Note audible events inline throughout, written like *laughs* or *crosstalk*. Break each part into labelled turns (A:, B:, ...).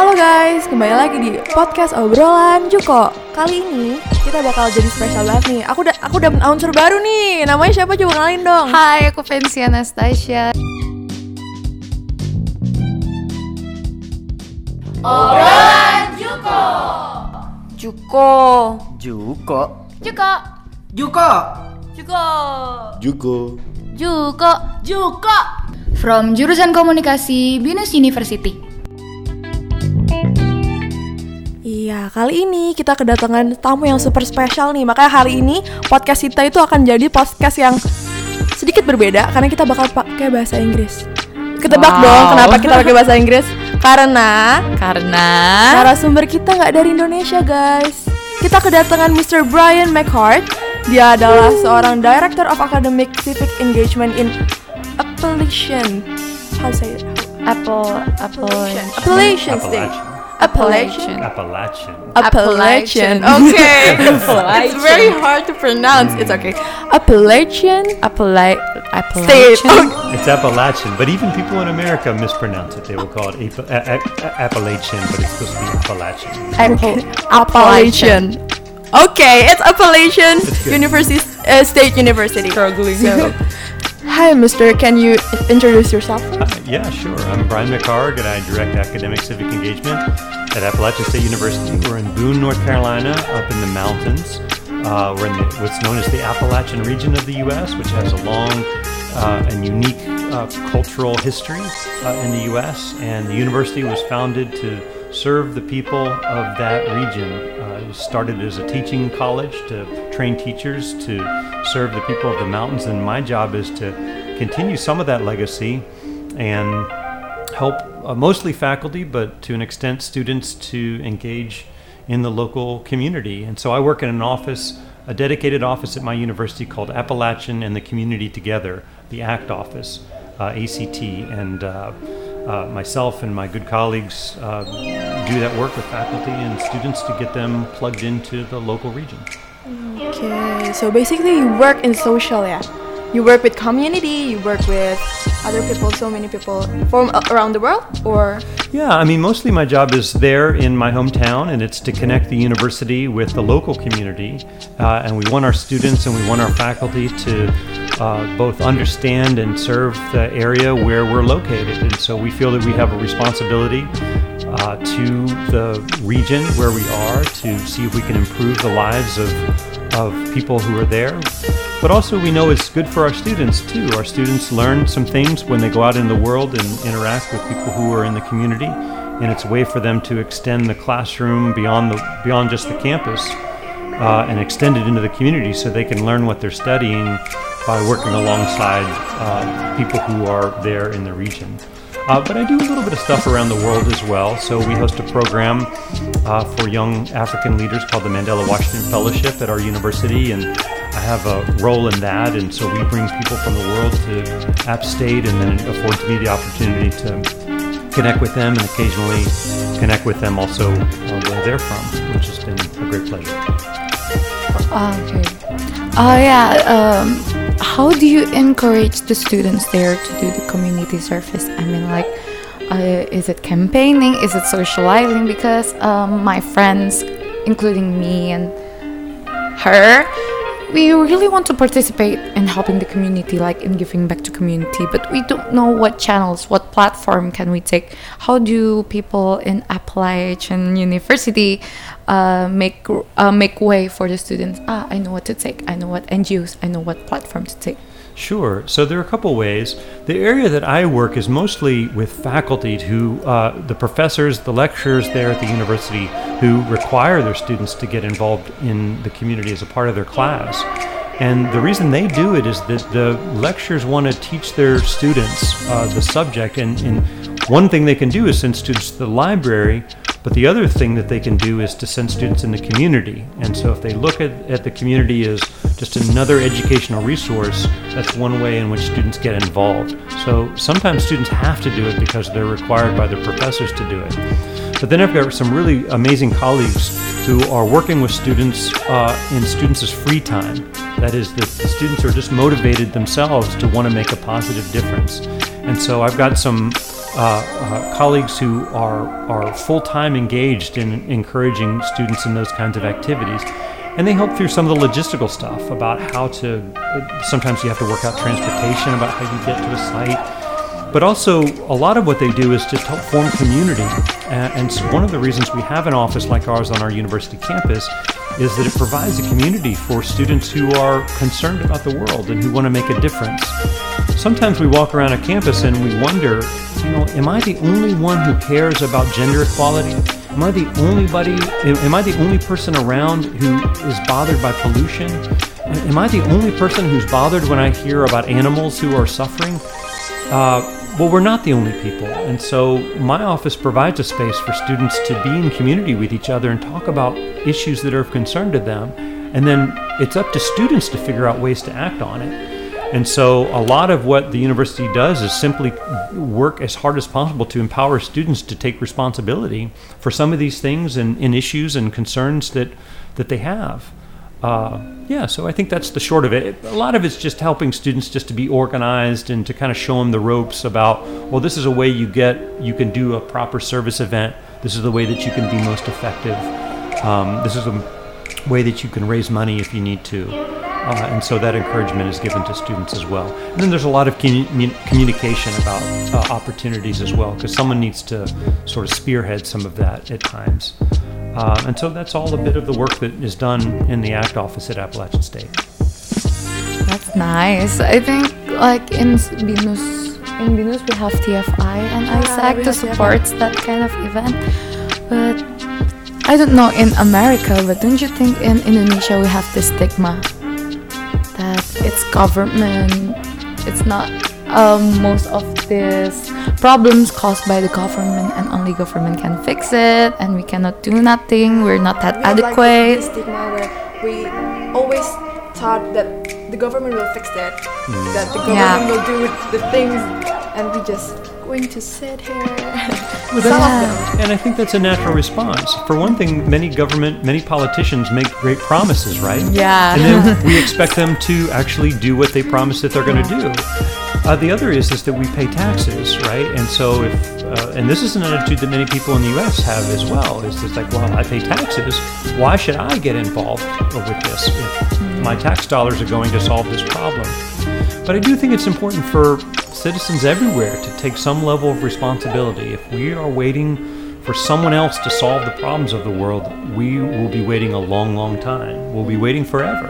A: Halo guys, kembali lagi di podcast obrolan Juko. Kali ini kita bakal jadi spesial banget nih. Aku udah aku udah announcer baru nih. Namanya siapa coba kenalin dong.
B: Hai, aku Fancy Anastasia.
A: Juko.
C: Juko.
B: Juko.
C: Juko.
A: Juko.
D: Juko.
B: Juko. Juko. From jurusan komunikasi Binus University.
A: Iya, kali ini kita kedatangan tamu yang super spesial nih. Makanya hari ini podcast kita itu akan jadi podcast yang sedikit berbeda karena kita bakal pakai bahasa Inggris. Ketebak
B: Wow.
A: dong kenapa kita pakai bahasa Inggris? Karena
B: Karena
A: narasumber kita nggak dari Indonesia, guys. Kita kedatangan Mr. Brian McHart. Dia adalah seorang Director of Academic Civic Engagement in Appalachian. How say it?
B: Apple Apple
A: Appalachian State. Appalachian.
D: Appalachian.
A: Appalachian. *laughs* Okay.
B: Appalachian.
A: It's very hard to pronounce. It's okay. Appalachian
B: Appala
A: State.
B: Appalachian.
A: Oh, *laughs*
D: It's Appalachian, but even people in America mispronounce it. They will call it Apa- a- a- Appalachian, but it's supposed to be Appalachian.
B: Apple
A: Appalachian. Okay, it's Appalachian
D: That's.
A: University uh, State University.
B: Struggling.
A: So, *laughs* hi, Mister. Can you introduce yourself?
D: Uh, yeah, sure. I'm Brian McCarg, and I direct academic civic engagement at Appalachian State University. We're in Boone, North Carolina, up in the mountains. Uh, we're in the, what's known as the Appalachian region of the U.S., which has a long uh, and unique uh, cultural history uh, in the U.S. And the university was founded to serve the people of that region. Started as a teaching college to train teachers to serve the people of the mountains, and my job is to continue some of that legacy and help uh, mostly faculty, but to an extent students to engage in the local community. And so I work in an office, a dedicated office at my university called Appalachian and the Community Together, the ACT office, uh, ACT, and uh, uh, myself and my good colleagues uh, do that work with faculty and students to get them plugged into the local region.
A: Okay, so basically you work in social, yeah. You work with community. You work with other people. So many people from around the world, or
D: Yeah, I mean, mostly my job is there in my hometown, and it's to connect the university with the local community. Uh, and we want our students and we want our faculty to uh, both understand and serve the area where we're located. And so we feel that we have a responsibility uh, to the region where we are to see if we can improve the lives of, of people who are there. But also, we know it's good for our students too. Our students learn some things when they go out in the world and interact with people who are in the community, and it's a way for them to extend the classroom beyond the beyond just the campus uh, and extend it into the community, so they can learn what they're studying by working alongside uh, people who are there in the region. Uh, but I do a little bit of stuff around the world as well. So we host a program uh, for young African leaders called the Mandela Washington Fellowship at our university, and I have a role in that. And so we bring people from the world to App State, and then it affords me the opportunity to connect with them and occasionally connect with them also uh, where they're from, which has been a great pleasure.
B: Okay. Oh yeah. Um, how do you encourage the students there to do the community service? I mean, like, uh, is it campaigning? Is it socializing? Because um, my friends, including me and her, we really want to participate in helping the community, like in giving back to community, but we don't know what channels, what platform can we take. How do people in Appalachian University uh, make uh, make way for the students? Ah, I know what to take. I know what NGOs. I know what platform to take.
D: Sure. So there are a couple ways. The area that I work is mostly with faculty who, uh, the professors, the lecturers there at the university who require their students to get involved in the community as a part of their class. And the reason they do it is that the lecturers want to teach their students uh, the subject. And, and one thing they can do is send students to the library, but the other thing that they can do is to send students in the community. And so if they look at, at the community as just another educational resource, that's one way in which students get involved. So sometimes students have to do it because they're required by their professors to do it. But then I've got some really amazing colleagues who are working with students uh, in students' free time. That is, that the students are just motivated themselves to want to make a positive difference. And so I've got some uh, uh, colleagues who are, are full time engaged in encouraging students in those kinds of activities. And they help through some of the logistical stuff about how to, sometimes you have to work out transportation, about how you get to a site. But also, a lot of what they do is just help form community. Uh, and so one of the reasons we have an office like ours on our university campus is that it provides a community for students who are concerned about the world and who want to make a difference. Sometimes we walk around a campus and we wonder, you know, am I the only one who cares about gender equality? Am I the only buddy? Am I the only person around who is bothered by pollution? Am I the only person who's bothered when I hear about animals who are suffering? Uh, well, we're not the only people. And so my office provides a space for students to be in community with each other and talk about issues that are of concern to them. And then it's up to students to figure out ways to act on it. And so, a lot of what the university does is simply work as hard as possible to empower students to take responsibility for some of these things and, and issues and concerns that, that they have. Uh, yeah, so I think that's the short of it. A lot of it's just helping students just to be organized and to kind of show them the ropes about, well, this is a way you get, you can do a proper service event. This is the way that you can be most effective. Um, this is a way that you can raise money if you need to. Uh, and so that encouragement is given to students as well. And then there's a lot of commu- communication about uh, opportunities as well, because someone needs to sort of spearhead some of that at times. Uh, and so that's all a bit of the work that is done in the ACT office at Appalachian State.
B: That's nice. I think like in Binus, in Binus we have TFI and ISAC yeah, to support TFI. that kind of event. But I don't know in America, but don't you think in Indonesia we have this stigma that it's government it's not um, most of these problems caused by the government and only government can fix it and we cannot do nothing we're not that
A: we
B: adequate
A: like stigma where we always thought that the government will fix that mm. that the government yeah. will do the things and we just going to sit here. *laughs*
D: well. And I think that's a natural response. For one thing, many government, many politicians make great promises, right?
B: Yeah.
D: And then we expect them to actually do what they promise that they're going to do. Uh, the other is is that we pay taxes, right? And so if uh, and this is an attitude that many people in the U.S. have as well. Is just like, well, I pay taxes. Why should I get involved with this if my tax dollars are going to solve this problem? But I do think it's important for citizens everywhere to take some level of responsibility. If we are waiting for someone else to solve the problems of the world, we will be waiting a long, long time. We'll be waiting forever.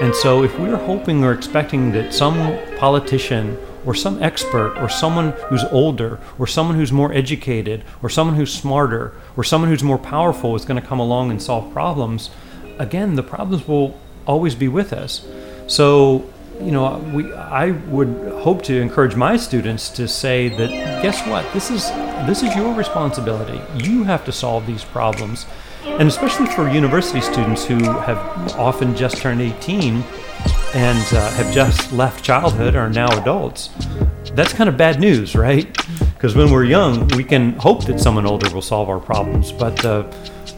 D: And so, if we're hoping or expecting that some politician or some expert or someone who's older or someone who's more educated or someone who's smarter or someone who's more powerful is going to come along and solve problems, again, the problems will always be with us. So, you know, we I would hope to encourage my students to say that guess what? This is this is your responsibility. You have to solve these problems. And especially for university students who have often just turned 18 and uh, have just left childhood are now adults, that's kind of bad news, right? Because when we're young, we can hope that someone older will solve our problems, but that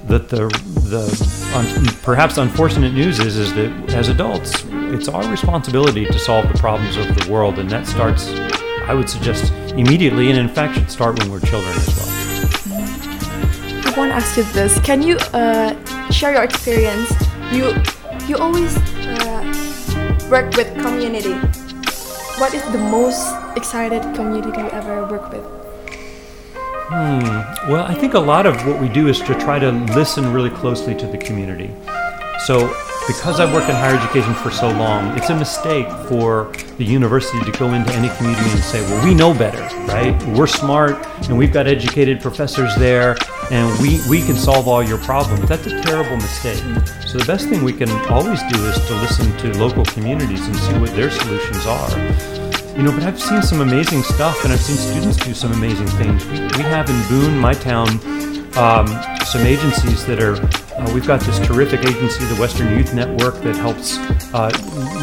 D: the the un, perhaps unfortunate news is is that as adults, it's our responsibility to solve the problems of the world, and that starts, I would suggest, immediately, and in fact, should start when we're children as well.
A: I want to ask you this: Can you uh, share your experience? You you always uh, work with community. What is the most excited community you ever work with?
D: Hmm. Well, I think a lot of what we do is to try to listen really closely to the community. So, because I've worked in higher education for so long, it's a mistake for the university to go into any community and say, well, we know better, right? We're smart and we've got educated professors there and we, we can solve all your problems. That's a terrible mistake. So, the best thing we can always do is to listen to local communities and see what their solutions are. You know, but I've seen some amazing stuff, and I've seen students do some amazing things. We, we have in Boone, my town, um, some agencies that are. Uh, we've got this terrific agency, the Western Youth Network, that helps uh,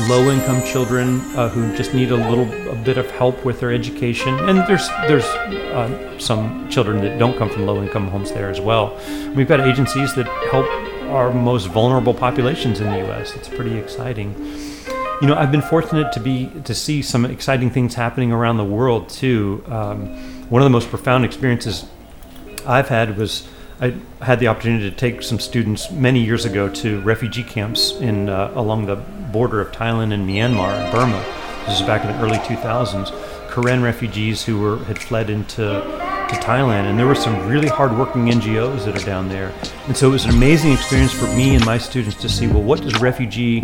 D: low-income children uh, who just need a little a bit of help with their education. And there's there's uh, some children that don't come from low-income homes there as well. We've got agencies that help our most vulnerable populations in the U.S. It's pretty exciting. you know, I've been fortunate to be to see some exciting things happening around the world too. Um, one of the most profound experiences I've had was I had the opportunity to take some students many years ago to refugee camps in uh, along the border of Thailand and Myanmar and Burma. This is back in the early 2000s. Karen refugees who were had fled into to Thailand, and there were some really hardworking NGOs that are down there. And so it was an amazing experience for me and my students to see well, what does refugee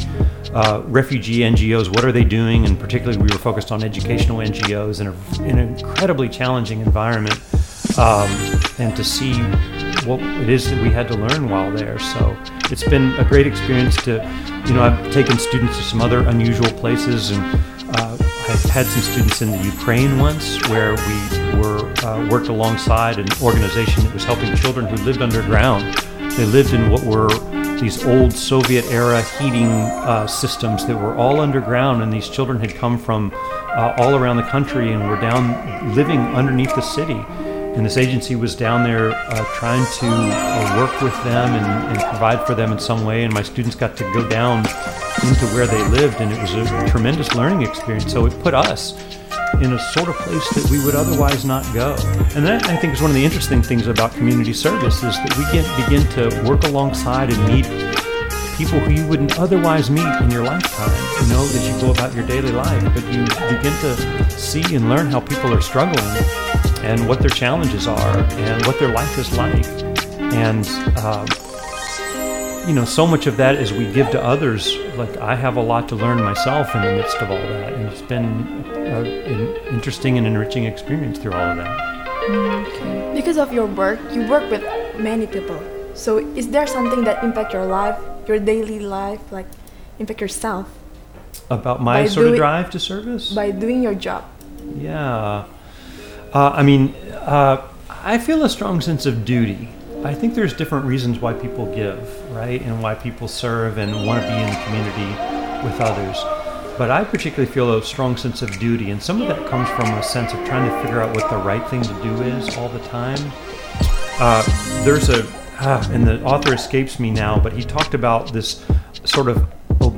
D: uh, refugee NGOs what are they doing? And particularly, we were focused on educational NGOs in, a, in an incredibly challenging environment, um, and to see what it is that we had to learn while there. So it's been a great experience to, you know, I've taken students to some other unusual places and. Uh, I've had some students in the Ukraine once where we were uh, worked alongside an organization that was helping children who lived underground. They lived in what were these old Soviet era heating uh, systems that were all underground, and these children had come from uh, all around the country and were down living underneath the city. And this agency was down there uh, trying to uh, work with them and, and provide for them in some way. And my students got to go down into where they lived, and it was a tremendous learning experience. So it put us in a sort of place that we would otherwise not go. And that, I think, is one of the interesting things about community service is that we get, begin to work alongside and meet people who you wouldn't otherwise meet in your lifetime. You know, as you go about your daily life, but you begin to see and learn how people are struggling and what their challenges are and what their life is like. And, uh, you know, so much of that as we give to others, like I have a lot to learn myself in the midst of all that. And it's been uh, an interesting and enriching experience through all of that.
A: Because of your work, you work with many people. So is there something that impact your life, your daily life, like impact yourself
D: About my
A: By
D: sort of drive to service?
A: by doing your job?
D: Yeah. Uh, I mean, uh, I feel a strong sense of duty. I think there's different reasons why people give, right? And why people serve and want to be in the community with others. But I particularly feel a strong sense of duty, and some of that comes from a sense of trying to figure out what the right thing to do is all the time. Uh, there's a, ah, and the author escapes me now, but he talked about this sort of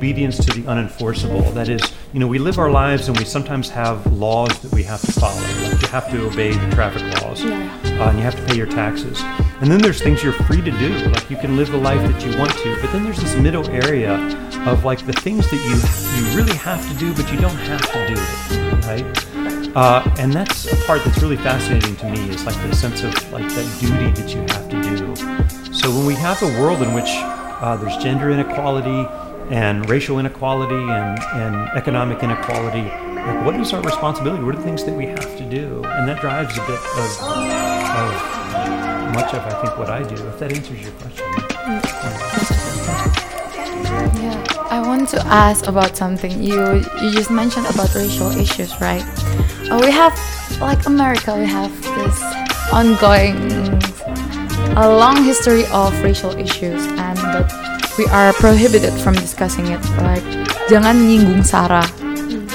D: obedience to the unenforceable. That is, you know, we live our lives and we sometimes have laws that we have to follow. Like you have to obey the traffic laws,
A: Yeah.
D: uh, and you have to pay your taxes. And then there's things you're free to do, like you can live the life that you want to. But then there's this middle area of like the things that you you really have to do, but you don't have to do it, right? Uh, and that's a part that's really fascinating to me is like the sense of like that duty that you have to do. So when we have a world in which uh, there's gender inequality and racial inequality and, and economic inequality, like what is our responsibility? What are the things that we have to do? And that drives a bit of, of much of I think what I do. If that answers your question.
B: Yeah, I want to ask about something. You you just mentioned about racial issues, right? Uh, we have like America, we have this ongoing, a long history of racial issues, and we are prohibited from discussing it. Like jangan nyinggung sara,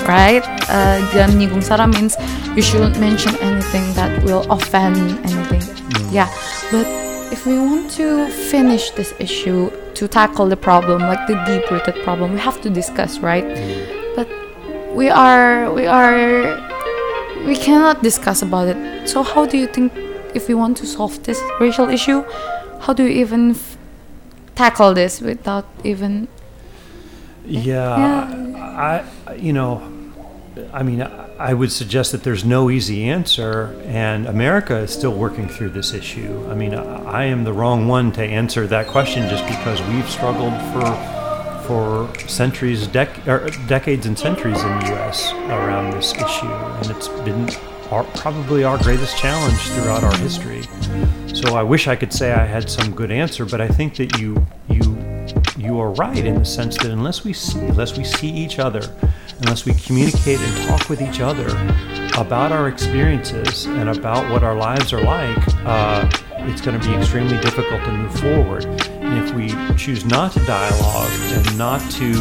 B: right? Uh, jangan nyinggung sara means you shouldn't mention anything that will offend anything. Yeah, but if we want to finish this issue to tackle the problem like the deep rooted problem we have to discuss right but we are we are we cannot discuss about it so how do you think if we want to solve this racial issue how do you even f- tackle this without even
D: Yeah, I, you know, I mean, I would suggest that there's no easy answer, and America is still working through this issue. I mean, I I am the wrong one to answer that question just because we've struggled for for centuries, dec- or decades, and centuries in the U.S. around this issue, and it's been our, probably our greatest challenge throughout our history. So I wish I could say I had some good answer, but I think that you you you are right in the sense that unless we see, unless we see each other, unless we communicate and talk with each other about our experiences and about what our lives are like, uh, it's going to be extremely difficult to move forward. And if we choose not to dialogue and not to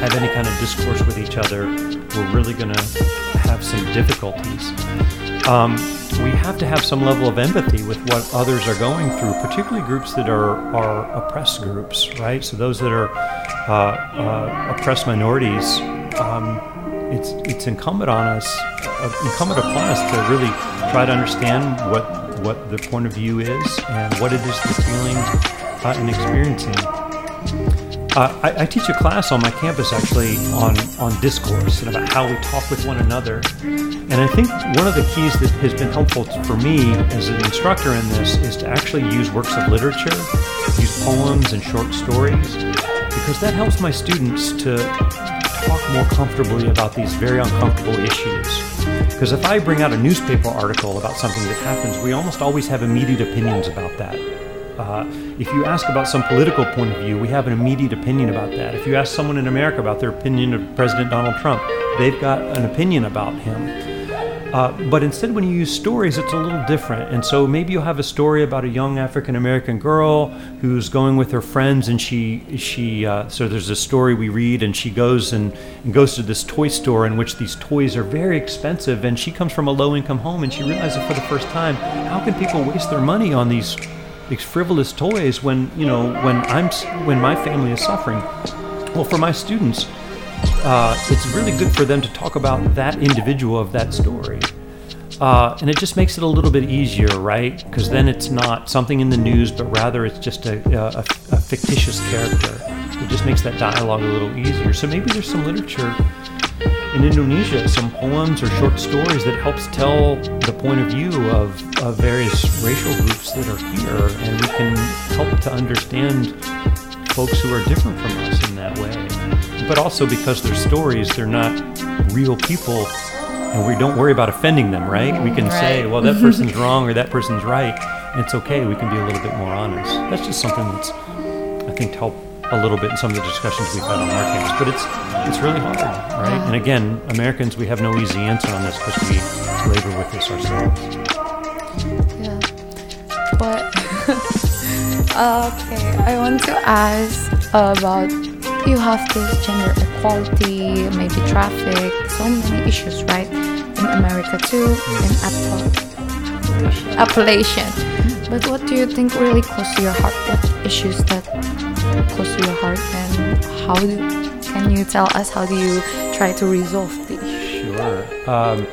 D: have any kind of discourse with each other, we're really going to have some difficulties um, we have to have some level of empathy with what others are going through, particularly groups that are, are oppressed groups, right? So those that are uh, uh, oppressed minorities um, it's it's incumbent on us, uh, incumbent upon us to really try to understand what what the point of view is and what it is they're feeling uh, and experiencing. Uh, I, I, teach a class on my campus actually on, on discourse and about how we talk with one another. And I think one of the keys that has been helpful for me as an instructor in this is to actually use works of literature, use poems and short stories, because that helps my students to talk more comfortably about these very uncomfortable issues. Because if I bring out a newspaper article about something that happens, we almost always have immediate opinions about that. Uh, if you ask about some political point of view, we have an immediate opinion about that. If you ask someone in America about their opinion of President Donald Trump, they've got an opinion about him. Uh, but instead, when you use stories, it's a little different. And so maybe you'll have a story about a young African American girl who's going with her friends, and she she uh, so there's a story we read, and she goes and, and goes to this toy store in which these toys are very expensive, and she comes from a low income home, and she realizes for the first time, how can people waste their money on these frivolous toys when you know when I'm when my family is suffering? Well, for my students uh, it's really good for them to talk about that individual of that story. Uh, and it just makes it a little bit easier, right? Because then it's not something in the news, but rather it's just a, a, a, fictitious character. It just makes that dialogue a little easier. So maybe there's some literature in Indonesia, some poems or short stories that helps tell the point of view of, of various racial groups that are here, and we can help to understand folks who are different from us in that way. But also because they're stories, they're not real people, and we don't worry about offending them, right? We can right. say, well, that *laughs* person's wrong or that person's right, and it's okay. We can be a little bit more honest. That's just something that's, I think, helped a little bit in some of the discussions we've had on our campus. But it's it's really hard, right? And again, Americans, we have no easy answer on this because we labor with this ourselves.
B: Yeah, but *laughs* okay, I want to ask about you have this gender equality, maybe traffic, so many issues, right? In America too, in Apple, Appalachian. But what do you think really close to your heart? What issues that close to your heart, and how do, can you tell us how do you try to resolve these?
D: Sure. Um,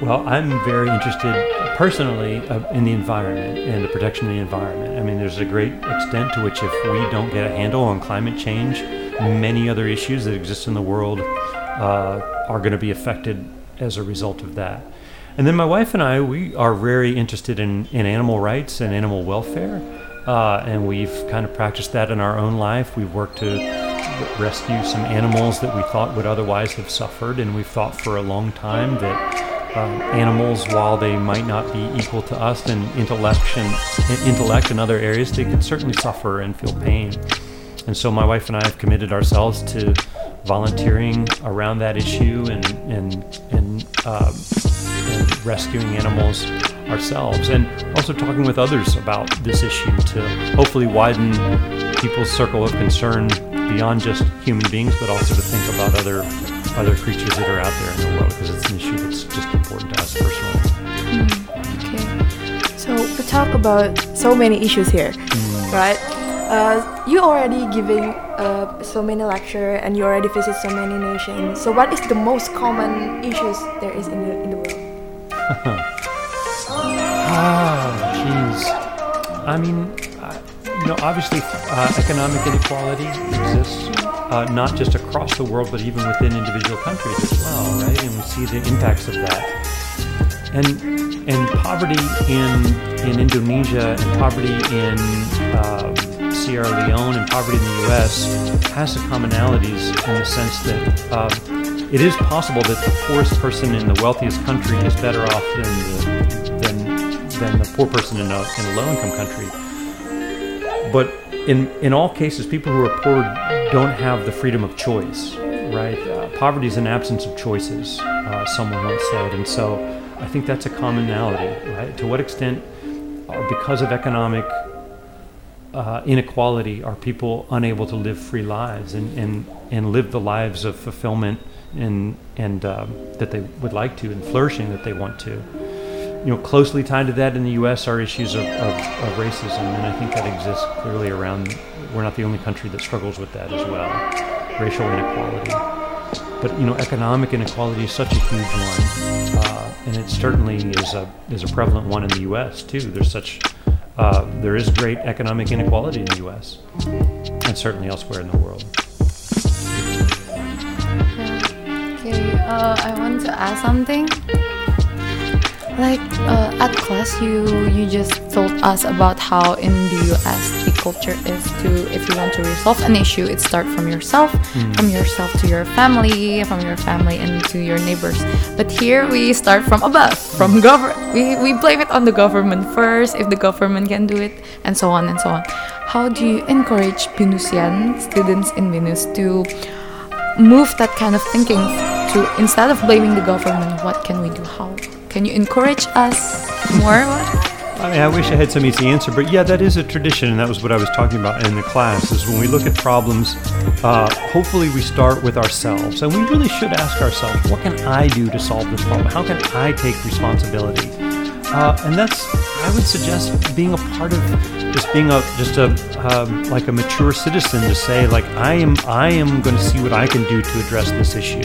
D: well, I'm very interested personally uh, in the environment and the protection of the environment. I mean, there's a great extent to which if we don't get a handle on climate change, many other issues that exist in the world uh, are going to be affected as a result of that. And then my wife and I, we are very interested in, in animal rights and animal welfare. Uh, and we've kind of practiced that in our own life. We've worked to rescue some animals that we thought would otherwise have suffered. And we've thought for a long time that um, animals, while they might not be equal to us in intellect and, intellect in other areas, they can certainly suffer and feel pain. And so my wife and I have committed ourselves to volunteering around that issue and and and, um, and rescuing animals ourselves, and also talking with others about this issue to hopefully widen people's circle of concern beyond just human beings, but also to think about other other creatures that are out there in the world because it's an issue that's just important to us personally.
A: Mm, okay. So we talk about so many issues here, mm. right? Uh, you already giving uh, so many lecture and you already visit so many nations. So what is the most common issues there is in the, in the world? *laughs*
D: jeez. I mean, you know, obviously, uh, economic inequality exists, uh, not just across the world, but even within individual countries as well, right? And we see the impacts of that. And and poverty in in Indonesia and poverty in um, Sierra Leone and poverty in the U.S. has some commonalities in the sense that um, it is possible that the poorest person in the wealthiest country is better off than the, than, the poor person in a, in a low-income country but in in all cases, people who are poor don't have the freedom of choice, right? Uh, poverty is an absence of choices. Uh, someone once said, and so I think that's a commonality, right? To what extent, uh, because of economic uh, inequality, are people unable to live free lives and, and, and live the lives of fulfillment and and um, that they would like to and flourishing that they want to? You know, closely tied to that in the U.S. are issues of, of, of, racism, and I think that exists clearly around. We're not the only country that struggles with that as well, racial inequality. but you know, economic inequality is such a huge one, uh, and it certainly is a is a prevalent one in the U.S. too. There's such uh, there is great economic inequality in the U.S. and certainly elsewhere in the world.
B: Okay, uh, I want to add something. Like uh, at class, you you just told us about how in the U.S. the culture is to if you want to resolve an issue, it start from yourself, from yourself to your family, from your family and to your neighbors. But here we start from above, from government. We we blame it on the government first if the government can do it, and so on and so on. How do you encourage Binusian students in Binus to move that kind of thinking to instead of blaming the government, what can we do? How can you encourage us more?
D: I mean, I wish I had some easy answer, but yeah, that is a tradition, and that was what I was talking about in the class. Is when we look at problems, uh, hopefully we start with ourselves, and we really should ask ourselves, what can I do to solve this problem? How can I take responsibility? Uh, and that's, I would suggest, being a part of just being a just a um, like a mature citizen to say, like, I am, I am going to see what I can do to address this issue.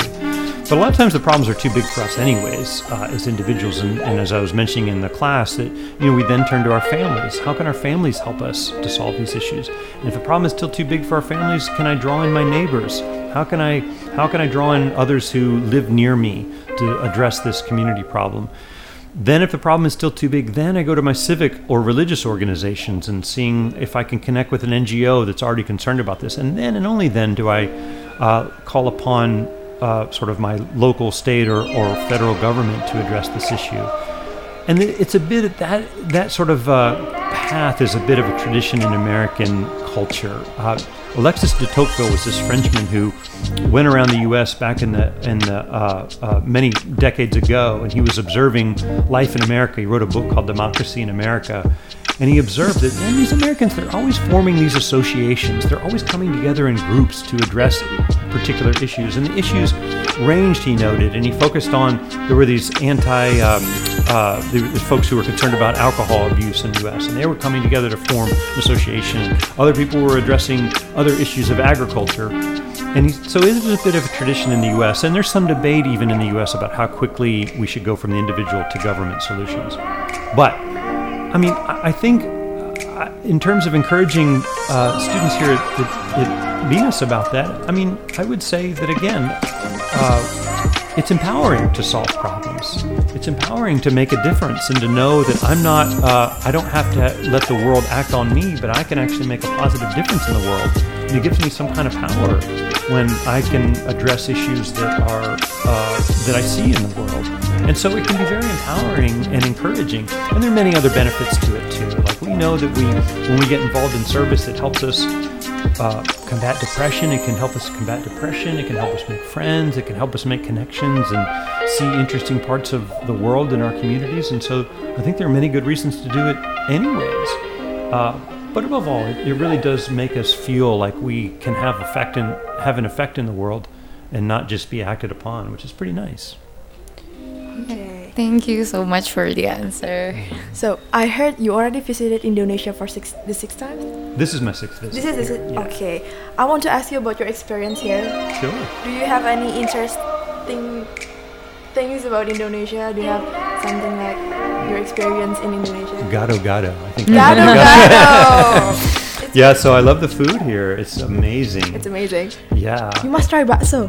D: But a lot of times the problems are too big for us, anyways, uh, as individuals. And, and as I was mentioning in the class, that you know we then turn to our families. How can our families help us to solve these issues? And if a problem is still too big for our families, can I draw in my neighbors? How can I how can I draw in others who live near me to address this community problem? Then, if the problem is still too big, then I go to my civic or religious organizations and seeing if I can connect with an NGO that's already concerned about this. And then, and only then, do I uh, call upon uh, sort of my local, state, or, or federal government to address this issue. And it's a bit that that sort of uh, path is a bit of a tradition in American culture. Uh, Alexis de Tocqueville was this Frenchman who went around the U.S. back in the in the uh, uh, many decades ago, and he was observing life in America. He wrote a book called Democracy in America, and he observed that these Americans they're always forming these associations. They're always coming together in groups to address particular issues, and the issues ranged. He noted, and he focused on there were these anti. Um, uh, the, the folks who were concerned about alcohol abuse in the U.S. and they were coming together to form an association. Other people were addressing other issues of agriculture, and he, so it is a bit of a tradition in the U.S. And there's some debate even in the U.S. about how quickly we should go from the individual to government solutions. But I mean, I, I think uh, in terms of encouraging uh, students here at, at, at Binus about that, I mean, I would say that again. Uh, it's empowering to solve problems. It's empowering to make a difference and to know that I'm not, uh, I don't have to let the world act on me, but I can actually make a positive difference in the world. And it gives me some kind of power when I can address issues that are, uh, that I see in the world. And so it can be very empowering and encouraging. And there are many other benefits to it too. Like we know that we, when we get involved in service, it helps us uh, combat depression. It can help us combat depression. It can help us make friends. It can help us make connections and see interesting parts of the world in our communities. And so I think there are many good reasons to do it, anyways. Uh, but above all, it, it really does make us feel like we can have effect in have an effect in the world, and not just be acted upon, which is pretty nice.
A: Okay.
B: Thank you so much for the answer.
A: So I heard you already visited Indonesia for six, the sixth time.
D: This is my sixth visit.
A: This is, this is
D: Yeah.
A: okay. I want to ask you about your experience here.
D: Sure.
A: Do you have any interesting things about Indonesia? Do you have something like your experience in Indonesia?
D: Gado gado. I think.
A: Gado gado. *laughs*
D: Yeah. So I love the food here. It's amazing.
A: It's amazing.
D: yeah.
A: You must try bakso.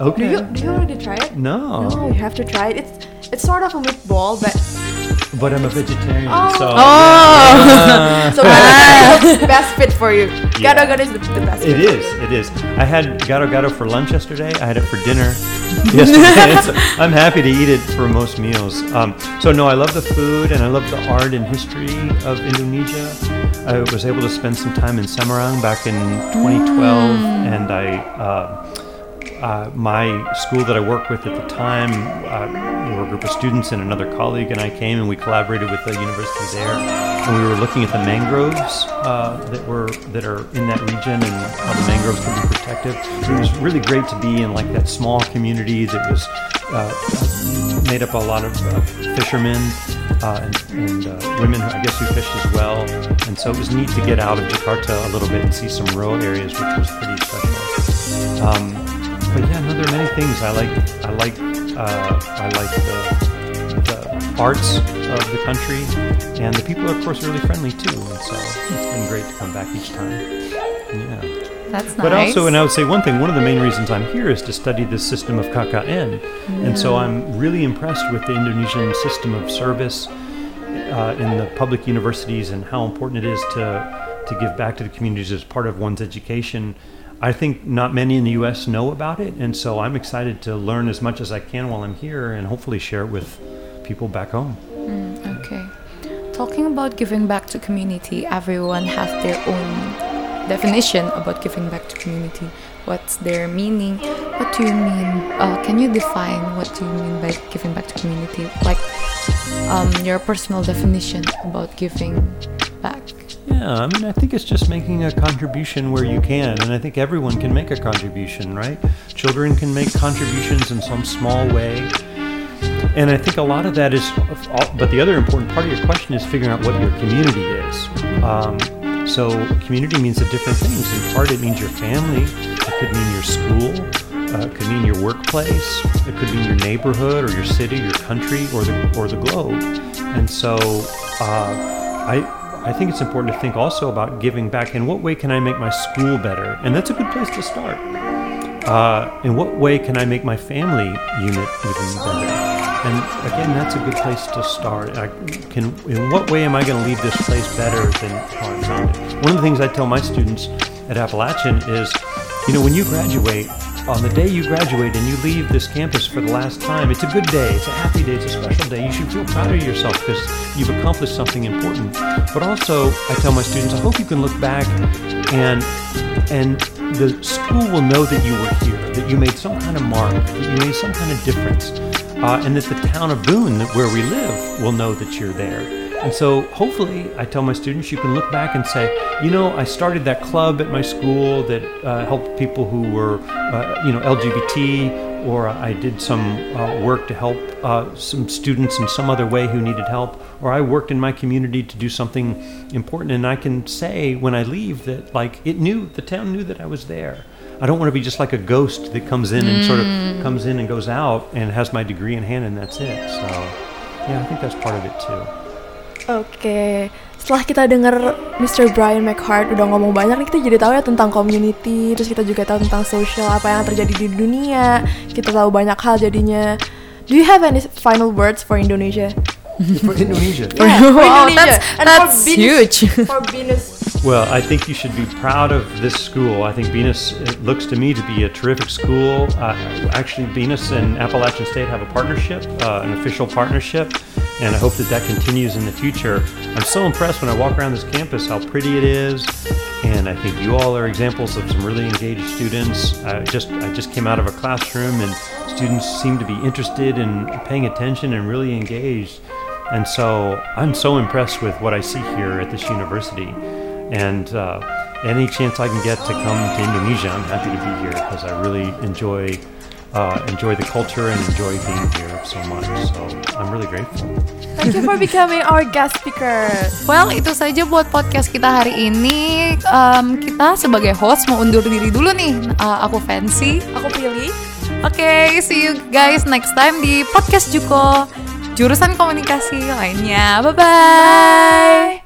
A: Do
D: Okay.
A: you do you already try it?
D: No.
A: No, you have to try it. It's it's sort of a meatball, but
D: But I'm a vegetarian,
A: Oh.
D: so
B: Oh.
D: yeah.
A: so is *laughs* *laughs* the best fit for you.
D: Yeah.
A: Gado gado is the, the best.
D: It is. It is. I had gado gado for lunch yesterday. I had it for dinner *laughs* yesterday. So I'm happy to eat it for most meals. Um, so no, I love the food and I love the art and history of Indonesia. I was able to spend some time in Semarang back in 2012, and I. Uh, uh, my school that I worked with at the time, uh, we were a group of students and another colleague, and I came and we collaborated with the university there, and we were looking at the mangroves uh, that were that are in that region and how the mangroves can be protected. So it was really great to be in like that small community that was uh, made up a lot of fishermen uh, and, and uh, women, I guess, who fished as well. And so it was neat to get out of Jakarta a little bit and see some rural areas, which was pretty special. Um, but yeah, no, there are many things I like. I like uh, I like the, the arts of the country, and the people are of course really friendly too. And so it's been great to come back each time. Yeah.
B: That's nice.
D: But also, and I would say one thing, one of the main reasons I'm here is to study this system of KKN. And so I'm really impressed with the Indonesian system of service uh, in the public universities and how important it is to, to give back to the communities as part of one's education. I think not many in the US know about it. And so I'm excited to learn as much as I can while I'm here and hopefully share it with people back home.
B: Okay. Talking about giving back to community, everyone has their own definition about giving back to community. What's their meaning? What do you mean? Uh, can you define what do you mean by giving back to community? Like um, your personal definition about giving back.
D: Yeah, I mean, I think it's just making a contribution where you can, and I think everyone can make a contribution, right? Children can make contributions in some small way. And I think a lot of that is, but the other important part of your question is figuring out what your community is. Um, so community means the different things. In part, it means your family. It could mean your school. Uh, it could mean your workplace. It could mean your neighborhood or your city, your country, or the or the globe. And so, uh, I I think it's important to think also about giving back. In what way can I make my school better? And that's a good place to start. Uh, in what way can I make my family unit even better? And again, that's a good place to start. I can, in what way am I going to leave this place better than how I found it? One of the things I tell my students at Appalachian is, you know, when you graduate, on the day you graduate and you leave this campus for the last time, it's a good day, it's a happy day, it's a special day. You should feel proud of yourself because you've accomplished something important. But also, I tell my students, I hope you can look back and and the school will know that you were here, that you made some kind of mark, that you made some kind of difference uh, and that the town of Boone, where we live, will know that you're there. And so, hopefully, I tell my students, you can look back and say, you know, I started that club at my school that uh, helped people who were, uh, you know, LGBT, or I did some uh, work to help uh, some students in some other way who needed help, or I worked in my community to do something important. And I can say when I leave that, like, it knew, the town knew that I was there. I don't want to be just like a ghost that comes in and sort of comes in and goes out and has my degree in hand and that's it. So, yeah, I think that's part of it too.
A: Oke, setelah kita dengar Mr. Brian McHart udah ngomong banyak nih kita jadi tahu ya tentang community, terus kita juga tahu tentang social apa yang terjadi di dunia. Kita tahu banyak hal jadinya. Do you have any final words for Indonesia?
D: For Indonesia.
A: Yeah, for *laughs*
B: Wow,
A: Indonesia.
B: that's- that's
A: for Venus-
B: huge.
A: For Venus.
D: Well, I think you should be proud of this school. I think Binus looks to me to be a terrific school. Uh, actually, Binus and Appalachian State have a partnership, uh, an official partnership, and I hope that that continues in the future. I'm so impressed when I walk around this campus how pretty it is, and I think you all are examples of some really engaged students. I just I just came out of a classroom, and students seem to be interested and paying attention and really engaged. And so I'm so impressed with what I see here at this university. And uh, any chance I can get to come to Indonesia, I'm happy to be here because I really enjoy uh, enjoy the culture and enjoy being here so much. So I'm really grateful.
A: Thank you for becoming our guest speaker.
B: Well, itu saja buat podcast kita hari ini. Um, kita sebagai host mau undur diri dulu nih. Uh, aku Fancy.
A: Aku pilih.
B: Oke, see you guys next time di podcast Juko. Jurusan komunikasi lainnya. Bye-bye.